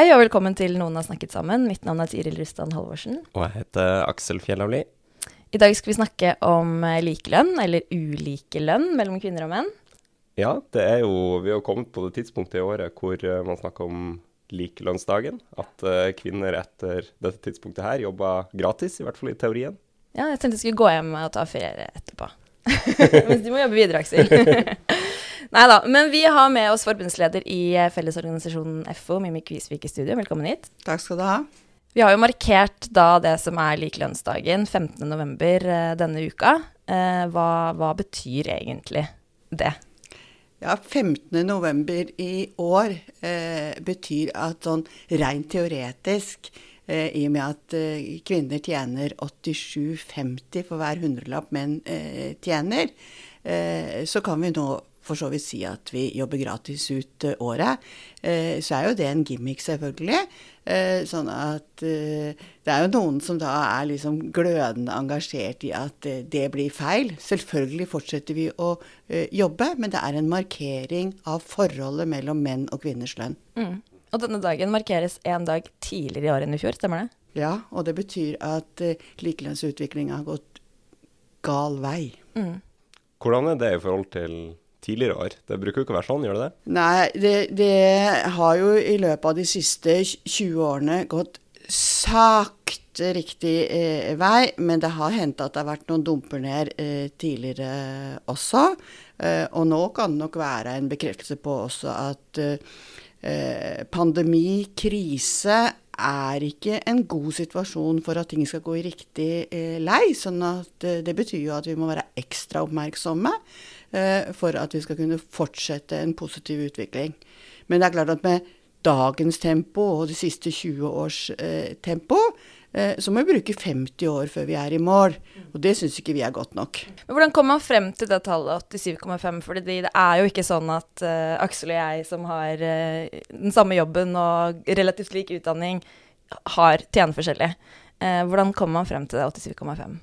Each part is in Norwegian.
Hei og velkommen til Noen har snakket sammen. Mitt navn er Tiril Rustan Halvorsen. Og jeg heter Aksel Fjellavli. I dag skal vi snakke om eh, likelønn, eller ulikelønn, mellom kvinner og menn. Ja, det er jo Vi har kommet på det tidspunktet i året hvor eh, man snakker om likelønnsdagen. At eh, kvinner etter dette tidspunktet her jobber gratis, i hvert fall i teorien. Ja, jeg tenkte jeg skulle gå hjem og ta ferie etterpå. Mens de må jobbe videre, Aksel. Nei da. Men vi har med oss forbundsleder i eh, Fellesorganisasjonen FO, Mimmi Kvisvik i studio. Velkommen hit. Takk skal du ha. Vi har jo markert da det som er likelønnsdagen, 15.11. Eh, denne uka. Eh, hva, hva betyr egentlig det? Ja, 15.11. i år eh, betyr at sånn rent teoretisk, eh, i og med at eh, kvinner tjener 87,50 for hver hundrelapp menn eh, tjener, eh, så kan vi nå for så vidt si at vi jobber gratis ut eh, året. Eh, så er jo det en gimmick, selvfølgelig. Eh, sånn at det er jo noen som da er liksom glødende engasjert i at det blir feil. Selvfølgelig fortsetter vi å jobbe, men det er en markering av forholdet mellom menn og kvinners lønn. Mm. Og denne dagen markeres en dag tidligere i år enn i fjor, stemmer det? Ja, og det betyr at likelønnsutviklinga har gått gal vei. Mm. Hvordan er det i forhold til tidligere år. Det bruker jo ikke å være sånn, gjør det det? Nei, det, det har jo i løpet av de siste 20 årene gått sakte riktig eh, vei, men det har hendt at det har vært noen dumper ned eh, tidligere også. Eh, og nå kan det nok være en bekreftelse på også at eh, pandemi, krise, er ikke en god situasjon for at ting skal gå i riktig eh, lei. sånn at eh, det betyr jo at vi må være ekstra oppmerksomme. Eh, for at vi skal kunne fortsette en positiv utvikling. Men det er klart at med dagens tempo og de siste 20 års eh, tempo, eh, så må vi bruke 50 år før vi er i mål. Og det syns ikke vi er godt nok. Men Hvordan kom man frem til det tallet 87,5? For det er jo ikke sånn at uh, Aksel og jeg som har uh, den samme jobben og relativt lik utdanning, har tjener forskjellig. Uh, hvordan kom man frem til det 87,5?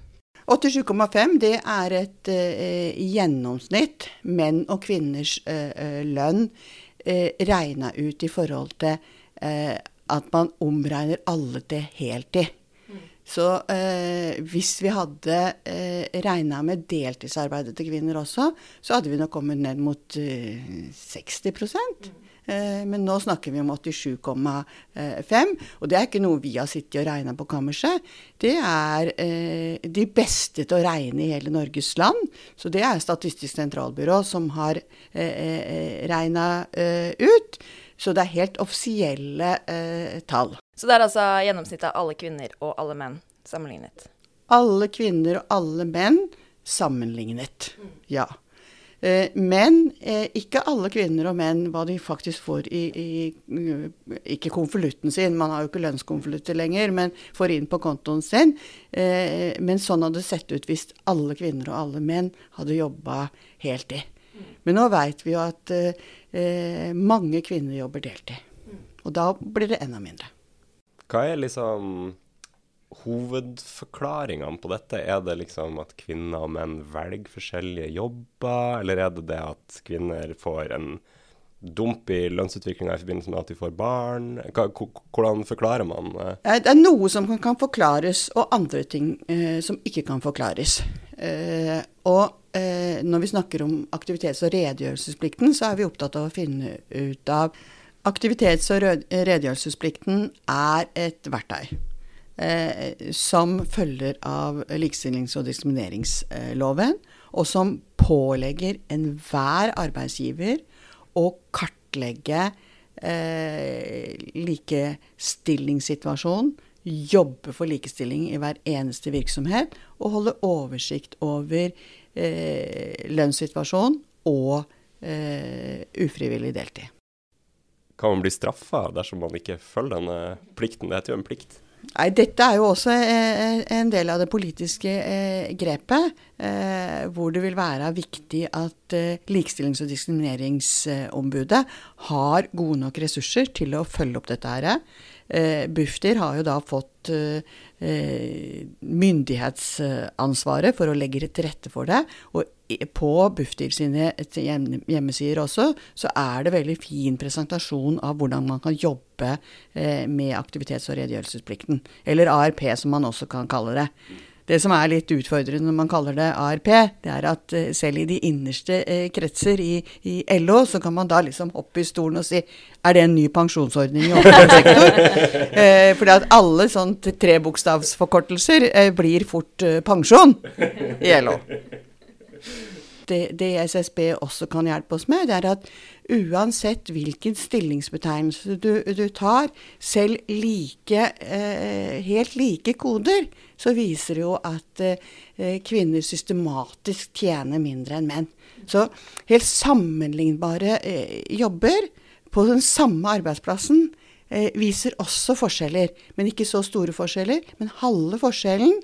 87,5 det er et eh, gjennomsnitt menn og kvinners eh, eh lønn eh, regna ut i forhold til eh, at man omregner alle til heltid. Mm. Så eh, hvis vi hadde eh, regna med deltidsarbeidet til kvinner også, så hadde vi nok kommet ned mot eh, 60 mm. Eh, men nå snakker vi om 87,5. Og det er ikke noe vi har sittet og regna på kammerset. Det er eh, de beste til å regne i hele Norges land. Så det er Statistisk sentralbyrå som har eh, regna ut. Så det er helt offisielle tall. Så det er altså gjennomsnittet av alle kvinner og alle menn sammenlignet? Alle kvinner og alle menn sammenlignet, ja. Eh, men eh, ikke alle kvinner og menn hva de faktisk får i, i Ikke konvolutten sin, man har jo ikke lønnskonvolutter lenger, men får inn på kontoen sin. Eh, men sånn hadde det sett ut hvis alle kvinner og alle menn hadde jobba heltid. Men nå veit vi jo at mange kvinner jobber deltid. Og da blir det enda mindre. Hva er liksom hovedforklaringene på dette? Er det liksom at kvinner og menn velger forskjellige jobber, eller er det det at kvinner får en dump i lønnsutviklinga i forbindelse med at de får barn? Hvordan forklarer man det? Det er noe som kan forklares, og andre ting eh, som ikke kan forklares. Eh, og eh, når vi snakker om aktivitets- og redegjørelsesplikten, så er vi opptatt av å finne ut av Aktivitets- og redegjørelsesplikten er et verktøy eh, som følger av likestillings- og diskrimineringsloven, og som pålegger enhver arbeidsgiver å kartlegge eh, likestillingssituasjonen, jobbe for likestilling i hver eneste virksomhet, og holde oversikt over eh, lønnssituasjon og eh, ufrivillig deltid. Kan man bli straffa dersom man ikke følger denne plikten? Det heter jo en plikt. Nei, dette er jo også eh, en del av det politiske eh, grepet, eh, hvor det vil være viktig at eh, Likestillings- og diskrimineringsombudet har gode nok ressurser til å følge opp dette her. Eh, Bufdir har jo da fått eh, myndighetsansvaret for å legge til rette for det. Og på Bufdir sine hjemmesider også, så er det veldig fin presentasjon av hvordan man kan jobbe med aktivitets- og redegjørelsesplikten. Eller ARP, som man også kan kalle det. Det som er litt utfordrende når man kaller det ARP, det er at uh, selv i de innerste uh, kretser i, i, LO, så kan man da liksom hoppe i stolen og si er det en ny pensjonsordning i offentlig sektor? eh, fordi at alle sånne trebokstavsforkortelser blir fort pensjon i LO det, det, SSB også kan hjelpe oss med, det er at uansett hvilken stillingsbetegnelse du, du tar, selv like, eh, helt like koder, så viser det jo at eh, kvinner systematisk tjener mindre enn menn. Så helt sammenlignbare eh, jobber på den samme arbeidsplassen eh, viser også forskjeller. Men ikke så store forskjeller. Men halve forskjellen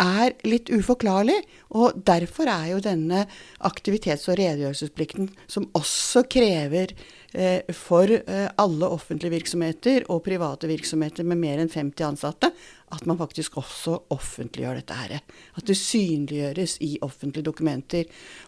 er litt uforklarlig. Og derfor er jo denne aktivitets- og redegjørelsesplikten, som også krever eh, for eh, alle offentlige virksomheter og private virksomheter med mer enn 50 ansatte, at man faktisk også offentliggjør dette her. At det synliggjøres i offentlige dokumenter.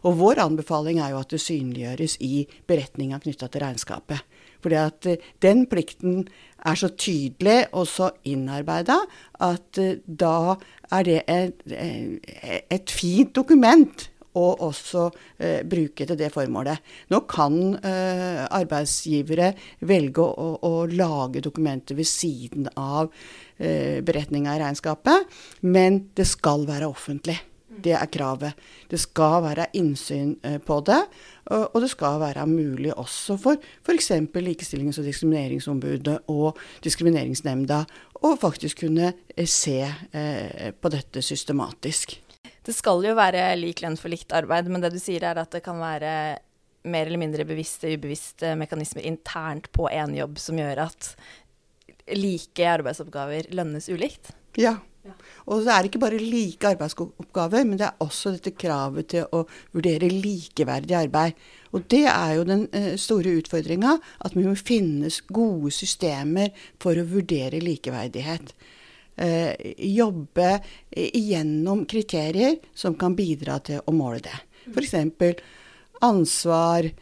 Og vår anbefaling er jo at det synliggjøres i beretninga knytta til regnskapet. Fordi at eh, den plikten er så tydelig og så innarbeida at eh, da er det et, eh, et fint dokument å også eh, bruke til det formålet. Nå kan eh, arbeidsgivere velge å, å, lage dokumenter ved siden av eh, beretninga i regnskapet, men det skal være offentlig. Det er kravet. Det skal være innsyn eh, på det. Og det skal være mulig også for f.eks. Likestillings- og diskrimineringsombudet og Diskrimineringsnemnda å faktisk kunne eh, se eh, på dette systematisk. Det skal jo være lik lønn for likt arbeid, men det du sier er at det kan være mer eller mindre bevisste, ubevisste mekanismer internt på en jobb som gjør at like arbeidsoppgaver lønnes ulikt? Ja. Og så er det ikke bare like arbeidsoppgaver, men det er også dette kravet til å vurdere likeverdig arbeid. Og det er jo den uh, store utfordringa, at vi må finnes gode systemer for å vurdere likeverdighet. Uh, jobbe igjennom kriterier som kan bidra til å måle det. F.eks. ansvar.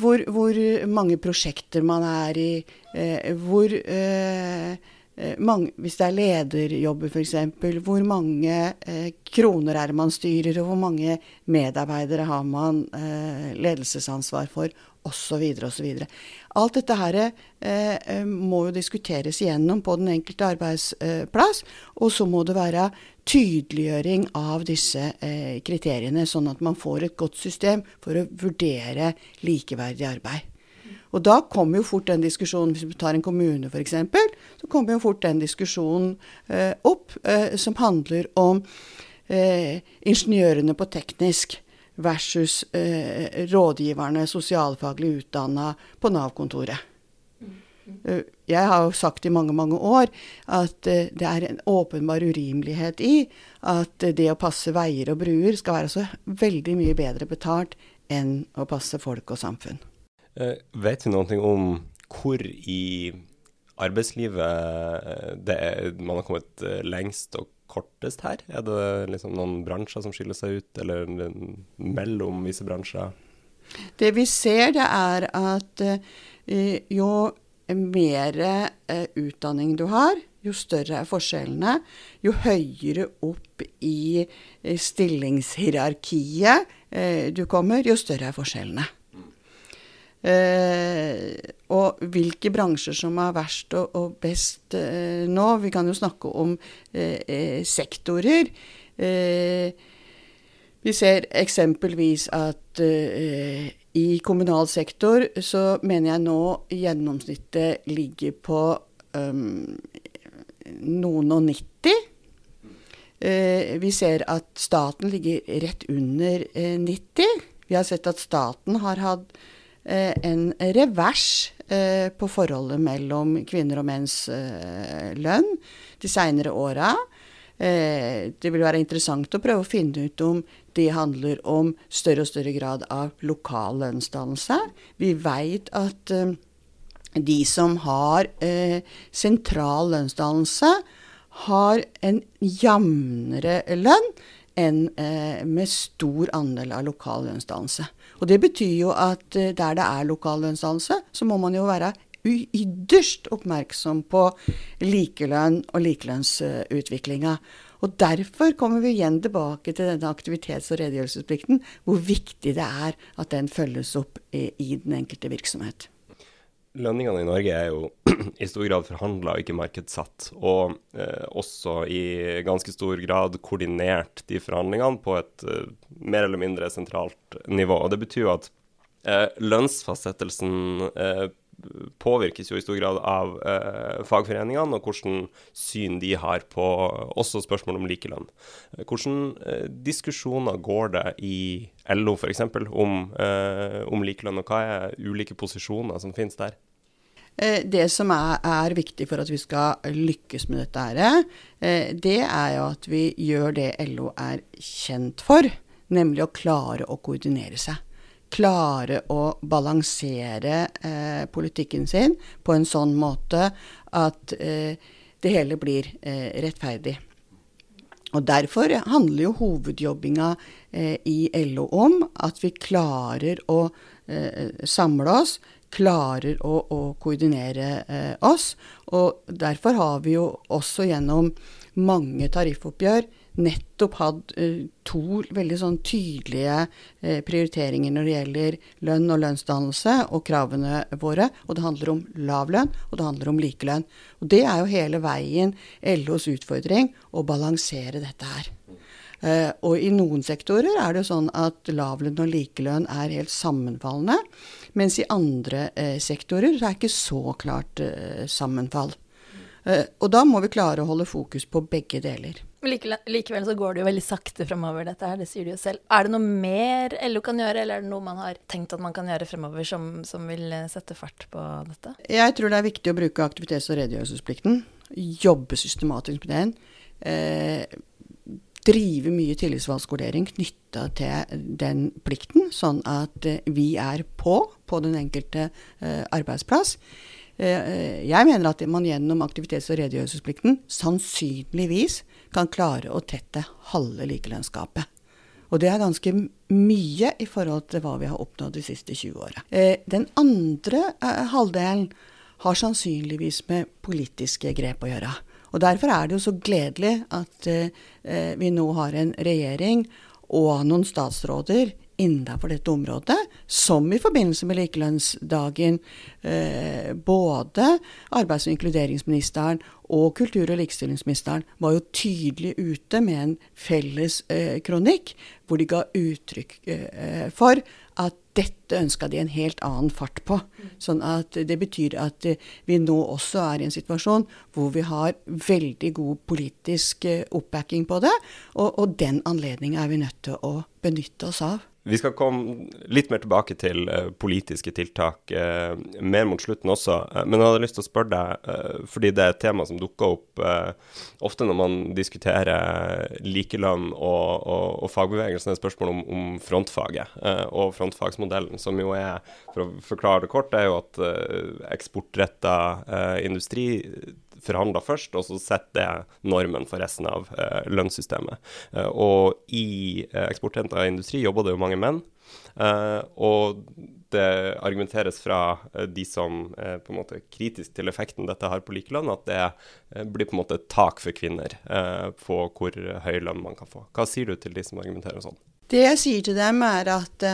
Hvor, hvor, mange prosjekter man er i, hvor Eh, mange, hvis det er lederjobber f.eks., hvor mange eh, kroner er det man styrer, og hvor mange medarbeidere har man eh, ledelsesansvar for, osv. osv. Alt dette her eh, eh, må jo diskuteres igjennom på den enkelte arbeidsplass, og så må det være tydeliggjøring av disse eh, kriteriene, sånn at man får et godt system for å vurdere likeverdig arbeid. Og da kommer jo fort den diskusjonen, hvis vi tar en kommune f.eks., så kommer jo fort den diskusjonen eh, opp eh, som handler om eh, ingeniørene på teknisk versus eh, rådgiverne sosialfaglig utdanna på Nav-kontoret. Eh, jeg har jo sagt i mange mange år at eh, det er en åpenbar urimelighet i at det å passe veier og bruer skal være så veldig mye bedre betalt enn å passe folk og samfunn. Uh, vet vi noe om hvor i arbeidslivet er, man har kommet eh, lengst og kortest her? Er det liksom noen bransjer som skiller seg ut, eller mellom visse bransjer? Det vi ser, det er at jo mer utdanning du har, jo større er forskjellene. Jo høyere opp i stillingshierarkiet du kommer, jo større er forskjellene. Eh, og hvilke bransjer som er verst og, og best eh, nå. Vi kan jo snakke om eh, eh sektorer. Eh, vi ser eksempelvis at eh, i kommunal sektor så mener jeg nå gjennomsnittet ligger på um, noen og 90. Eh, vi ser at staten ligger rett under 90. Vi har sett at staten har hatt en revers på forholdet mellom kvinner og menns lønn de seinere åra. Det vil være interessant å prøve å finne ut om det handler om større og større grad av lokal lønnsdannelse. Vi veit at de som har sentral lønnsdannelse, har en jevnere lønn enn eh, med stor andel av lokal lønnsdannelse. Og Det betyr jo at eh, der det er lokal lønnsdannelse, så må man jo være ytterst oppmerksom på likelønn og likelønnsutviklinga. Og Derfor kommer vi igjen tilbake til denne aktivitets- og redegjørelsesplikten, hvor viktig det er at den følges opp i, i den enkelte virksomhet. Lønningene i Norge er jo i stor grad forhandla og ikke markedssatt. Og eh, også i ganske stor grad koordinert de forhandlingene på et eh, mer eller mindre sentralt nivå. Og Det betyr jo at eh, lønnsfastsettelsen eh, påvirkes jo i stor grad av eh, fagforeningene og hvordan syn de har på også spørsmål om likelønn. Hvordan eh, diskusjoner går det i LO f.eks. Om, eh, om likelønn, og hva er ulike posisjoner som finnes der? Eh, det som er, er, viktig for at vi skal lykkes med dette, her, eh, det er jo at vi gjør det LO er kjent for, nemlig å klare å koordinere seg klare å balansere eh, politikken sin på en sånn måte at eh, det hele blir eh, rettferdig. Og Derfor handler jo hovedjobbinga eh, i LO om at vi klarer å eh, samle oss, klarer å, å koordinere eh, oss. Og derfor har vi jo også gjennom mange tariffoppgjør nettopp hatt uh, to veldig sånn tydelige uh, prioriteringer når det gjelder lønn og lønnsdannelse og kravene våre. Og det handler om lav lønn, og det handler om likelønn. Og det er jo hele veien LOs utfordring å balansere dette her. Uh, og i noen sektorer er det sånn at lavlønn og likelønn er helt sammenfallende. Mens i andre sektorer så er det ikke så klart sammenfall. og da må vi klare å holde fokus på begge deler. Likevel, likevel, så går det jo veldig sakte fremover, dette her. Det sier du jo selv. Er det noe mer LO kan gjøre, eller er det noe man har tenkt at man kan gjøre fremover som, som vil eh, sette fart på dette? Jeg tror det er viktig å bruke aktivitets- og redegjørelsesplikten. Jobbe systematisk med den. Eh, drive mye tillitsvalgskolering knytta til den plikten, sånn at eh, vi er på på den enkelte eh, arbeidsplass. Eh, jeg mener at man gjennom aktivitets- og redegjørelsesplikten sannsynligvis kan klare å tette halve likelønnsgapet. Og det er ganske mye i forhold til hva vi har oppnådd de siste 20 åra. Eh, den andre eh, halvdelen har sannsynligvis med politiske grep å gjøre. Og Derfor er det jo så gledelig at vi nå har en regjering og noen statsråder innenfor dette området, som i forbindelse med likelønnsdagen eh, både arbeids- og inkluderingsministeren og kultur- og likestillingsministeren var jo tydelig ute med en felles eh, kronikk, hvor de ga uttrykk eh, for at dette ønska de en helt annen fart på. Sånn at det betyr at eh, vi nå også er i en situasjon hvor vi har veldig god politisk eh, oppbacking på det, og, og den anledninga er vi nødt til å benytte oss av. Vi skal komme litt mer tilbake til uh, politiske tiltak uh, mer mot slutten også. Uh, men jeg hadde lyst til å spørre deg, fordi det er et tema som dukker opp ofte når man diskuterer likelønn og, og, og fagbevegelsen, er et spørsmål om, om frontfaget og frontfagsmodellen, som jo er, for å forklare det kort, er jo at eksportretta industri forhandla først, og så setter det normen for resten av eh, lønnssystemet. Eh, og i eh, eksporthenta industri jobber det jo mange menn. Uh, og det argumenteres fra uh, de som er på en måte kritisk til effekten dette har på likelønn, at det blir på en måte et tak for kvinner på hvor høy lønn man kan få. Hva sier du til de som argumenterer sånn? Det jeg sier til dem, er at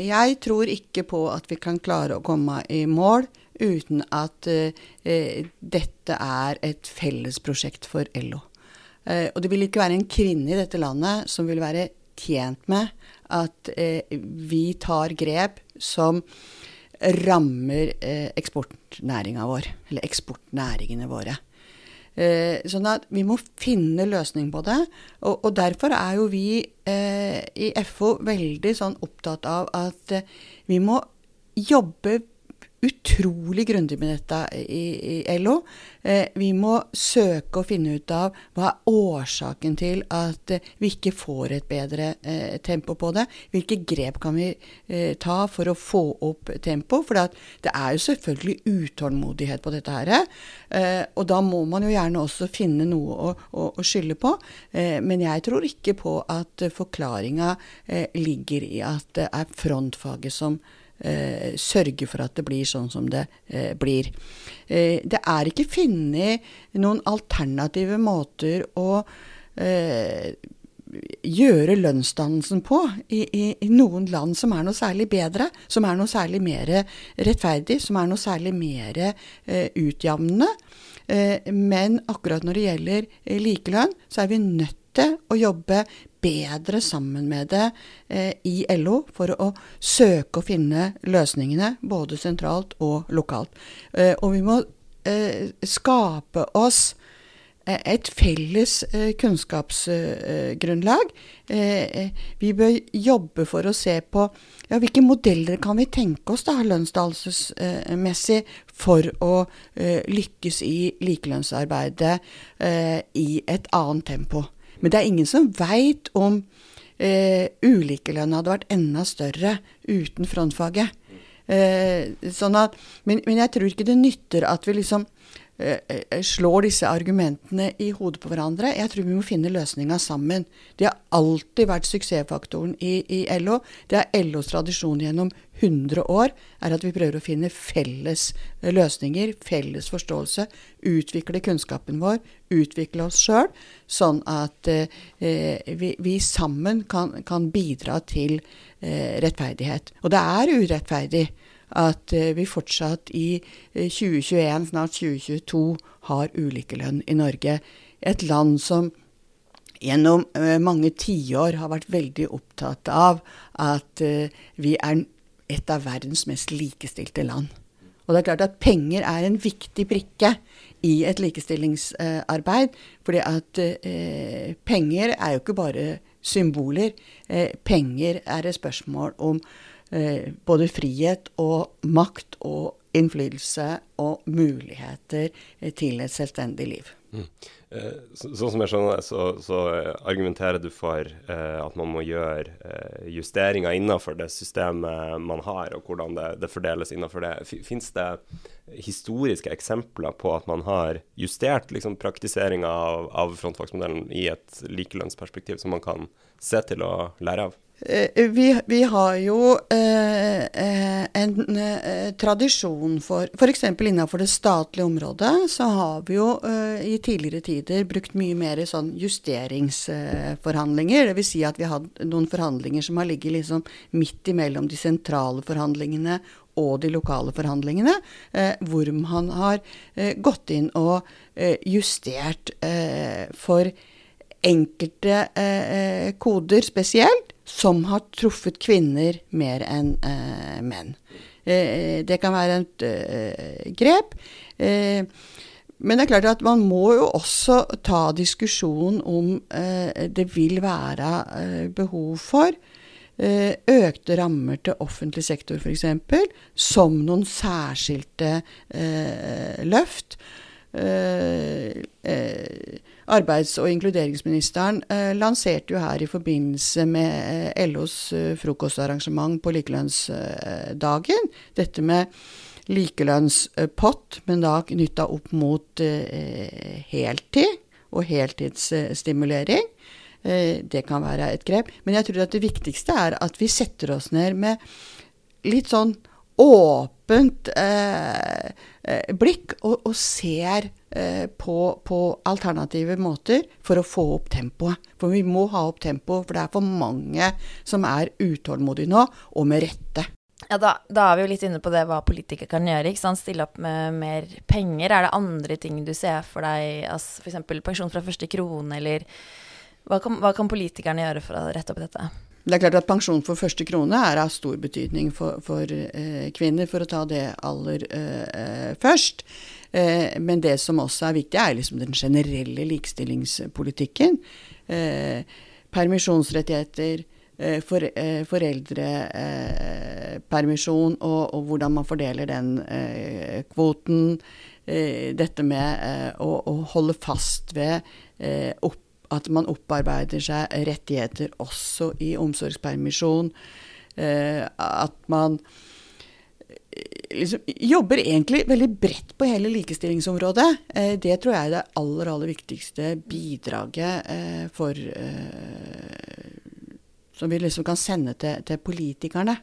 jeg tror ikke på at vi kan klare å komme i mål uten at eh, dette er et fellesprosjekt for LO. Eh, og det vil ikke være en kvinne i dette landet som vil være tjent med at eh, vi tar grep som rammer eh, eksportnæringa vår, eller eksportnæringene våre. Eh, sånn at vi må finne løsning på det. Og, og derfor er jo vi eh, i FO veldig sånn opptatt av at eh, vi må jobbe utrolig grundig med dette i, i LO. Eh, vi må søke å finne ut av hva er årsaken til at eh, vi ikke får et bedre eh, tempo på det. Hvilke grep kan vi eh, ta for å få opp tempo? For det er jo selvfølgelig utålmodighet på dette her. Eh, og da må man jo gjerne også finne noe å, å, å skylde på. Eh, men jeg tror ikke på at forklaringa ligger i at det er frontfaget som eh, sørge for at det blir sånn som det eh, blir. Eh, det er ikke funnet noen alternative måter å eh, gjøre lønnsdannelsen på i, i, i, noen land som er noe særlig bedre, som er noe særlig mer rettferdig, som er noe særlig mer eh, utjevnende. Eh, men akkurat når det gjelder likelønn, så er vi nødt til å jobbe bedre sammen med det eh, i LO for å søke å finne løsningene, både sentralt og lokalt. Eh, og vi må eh, skape oss eh, et felles eh, kunnskapsgrunnlag. Eh, vi bør jobbe for å se på ja, hvilke modeller kan vi tenke oss da, lønnsdannelsesmessig for å lykkes i likelønnsarbeidet i et annet tempo. Men det er ingen som veit om eh, ulikelønna hadde vært enda større uten frontfaget. Eh, sånn at, men, men, jeg tror ikke det nytter at vi liksom slår disse argumentene i hodet på hverandre. Jeg tror vi må finne løsninga sammen. Det har alltid vært suksessfaktoren i, i, LO. Det er LOs tradisjon gjennom 100 år, er at vi prøver å finne felles eh, løsninger, felles forståelse. Utvikle kunnskapen vår, utvikle oss sjøl, sånn at eh, vi, vi, sammen kan, kan bidra til eh, rettferdighet. Og det er urettferdig at eh, vi fortsatt i 2021, eh, snart 2022, har ulikelønn i Norge. Et land som gjennom eh, mange tiår har vært veldig opptatt av at vi er et av verdens mest likestilte land. Og det er klart at penger er en viktig brikke i et likestillingsarbeid. fordi at penger er jo ikke bare symboler. Penger er et spørsmål om Eh, både frihet og makt og innflytelse og muligheter eh, til et selvstendig liv. Mm. Eh, så, sånn som jeg skjønner det, så, så argumenterer du for at man må gjøre justeringer innenfor det systemet man har, og hvordan det, det fordeles innenfor det. Fins det historiske eksempler på at man har justert liksom, praktiseringa av, av frontfagsmodellen i et likelønnsperspektiv som man kan se til å lære av? Eh, vi, vi, har jo eh, eh en eh, tradisjon for F.eks. innenfor det statlige området så har vi jo eh, i tidligere tider brukt mye mer i sånn justeringsforhandlinger. Eh, Dvs. Si at vi har noen forhandlinger som har ligget liksom midt imellom de sentrale forhandlingene og de lokale forhandlingene, hvor man har gått inn og justert for enkelte koder spesielt som har truffet kvinner mer enn eh, menn. Eh, det kan være et eh, grep. Eh, men det er klart at man må jo også ta diskusjon om eh, det vil være eh, behov for økte rammer til offentlig sektor f.eks., som noen særskilte løft. Arbeids- og inkluderingsministeren eh, lanserte jo her i forbindelse med eh, LOs eh, frokostarrangement på likelønnsdagen dette med likelønnspott, men da knytta opp mot eh, heltid og heltidsstimulering. Eh, det kan være et grep. Men jeg tror at det viktigste er at vi setter oss ned med litt sånn åpent eh, eh, blikk og, og ser eh, på, på, alternative måter for å få opp tempoet. For vi må ha opp tempoet, for det er for mange som er utålmodige nå, og med rette. Ja, da, da, er vi jo litt inne på det hva politikere kan gjøre. ikke sant? Stille opp med mer penger. Er det andre ting du ser for deg, altså f.eks. pensjon fra første krone, eller hva kan, hva kan politikerne gjøre for å rette opp dette? Det er klart at pensjon for første krone er av stor betydning for, for eh, kvinner, for å ta det aller eh, først. Eh, men det som også er viktig, er liksom den generelle likestillingspolitikken. Eh, permisjonsrettigheter, eh, for, eh, foreldrepermisjon og, og, hvordan man fordeler den kvoten. dette med å, å, holde fast ved opp at man opparbeider seg rettigheter også i omsorgspermisjon. Eh, at man eh, liksom jobber egentlig veldig bredt på hele likestillingsområdet. Eh, det tror jeg er det aller, aller viktigste bidraget for Som vi liksom kan sende til, til, politikerne.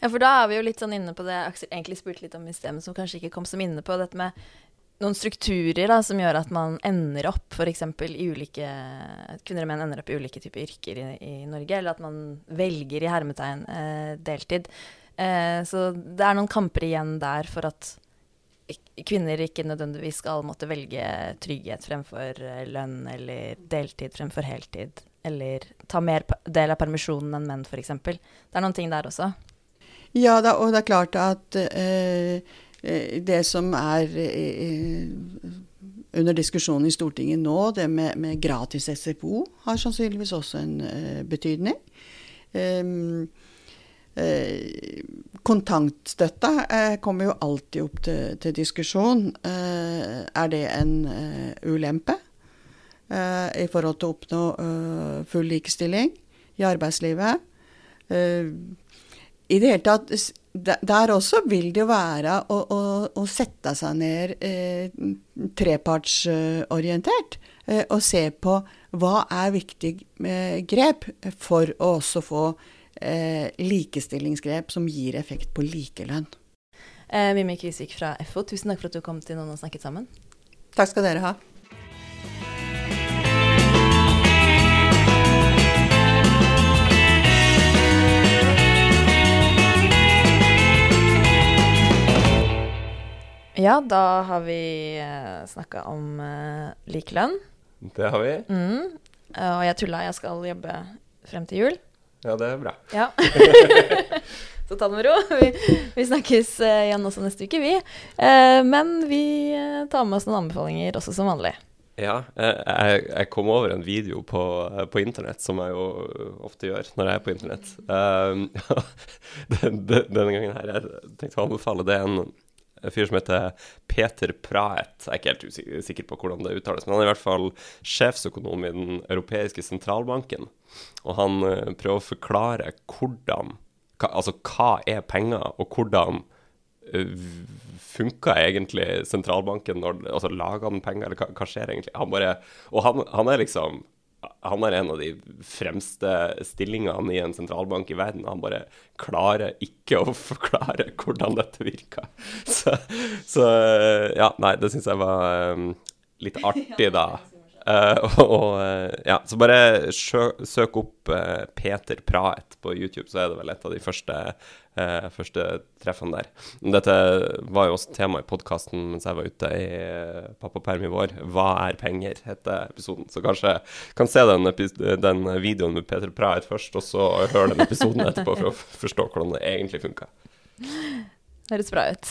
Ja, for da er vi jo litt sånn inne på det Aksel egentlig spurte litt om i sted, som kanskje ikke kom som inne på. Dette med noen strukturer da, som gjør at man ender opp f.eks. i ulike Kvinner og menn ender opp i ulike typer yrker i, i Norge, eller at man velger i hermetegn eh, deltid. Eh, så det er noen kamper igjen der for at kvinner ikke nødvendigvis skal måtte velge trygghet fremfor eh, lønn, eller deltid fremfor heltid, eller ta mer del av permisjonen enn menn, f.eks. Det er noen ting der også. Ja, da, og det er klart at eh, det som er eh, under diskusjonen i Stortinget nå, det med, med gratis SFO, har sannsynligvis også en betydning. Um, kontantstøtta kommer jo alltid opp til, til diskusjon. er det en ulempe i forhold til å oppnå full likestilling i arbeidslivet? I det hele tatt der også vil det jo være å, å, å sette seg ned eh, trepartsorientert eh, og se på hva er viktige eh, grep for å også få eh, likestillingsgrep som gir effekt på likelønn. Eh, Mimmi Kvisvik fra FO, tusen takk for at du kom til Noen og snakket sammen. Takk skal dere ha. Ja, da har vi uh, eh, snakka om uh, likelønn. Det har vi. Mm. Uh, og jeg tulla, jeg skal jobbe frem til jul. Ja, det er bra. Ja. Så ta det med ro. Vi, vi snakkes uh, igjen også neste uke, vi. men vi tar med oss noen anbefalinger også som vanlig. Ja, jeg, jeg, kom over en video på, på, internett, som jeg jo ofte gjør når jeg er på internett. Um, denne gangen her, jeg tenkte å anbefale det en en fyr som heter Peter Praet. Jeg er ikke helt usikker på hvordan det uttales, men han er i hvert fall sjefsøkonom i Den europeiske sentralbanken. Og han uh, prøver å forklare hvordan Altså hva er penger, og hvordan uh, funka egentlig sentralbanken når Altså laga den penger, eller hva, hva, skjer egentlig? Han bare Og han, han er liksom han er en av de fremste stillingene i en sentralbank i verden. Han bare klarer ikke å forklare hvordan dette virker. Så, så ja, nei, det syns jeg var um, litt artig, da. Uh, og, uh, ja, så bare søk opp uh, Peter Praet på YouTube, så er det vel et av de første, første treffene der. Dette var jo også tema i podkasten mens jeg var ute i pappaperm i vår. 'Hva er penger?' heter episoden. Så kanskje kan se den, den videoen med Peter Praet først, og så høre den episoden etterpå for å forstå hvordan det egentlig funka. Høres bra ut.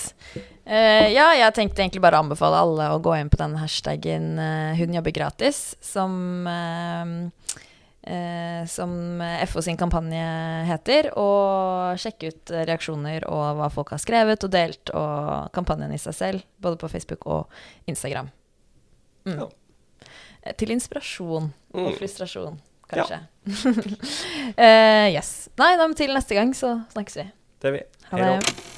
Uh, ja, jeg tenkte egentlig bare å anbefale alle å gå inn på den hashtaggen uh, 'Hun jobber gratis', som, uh, som FO sin kampanje heter. Og sjekke ut reaksjoner og hva folk har skrevet og delt, og kampanjen i seg selv. Både på Facebook og Instagram. Mm. Ja. Til inspirasjon mm. og frustrasjon, kanskje. Ja. yes. Nei, da, til neste gang så snakkes vi. Det er vi. Ha det.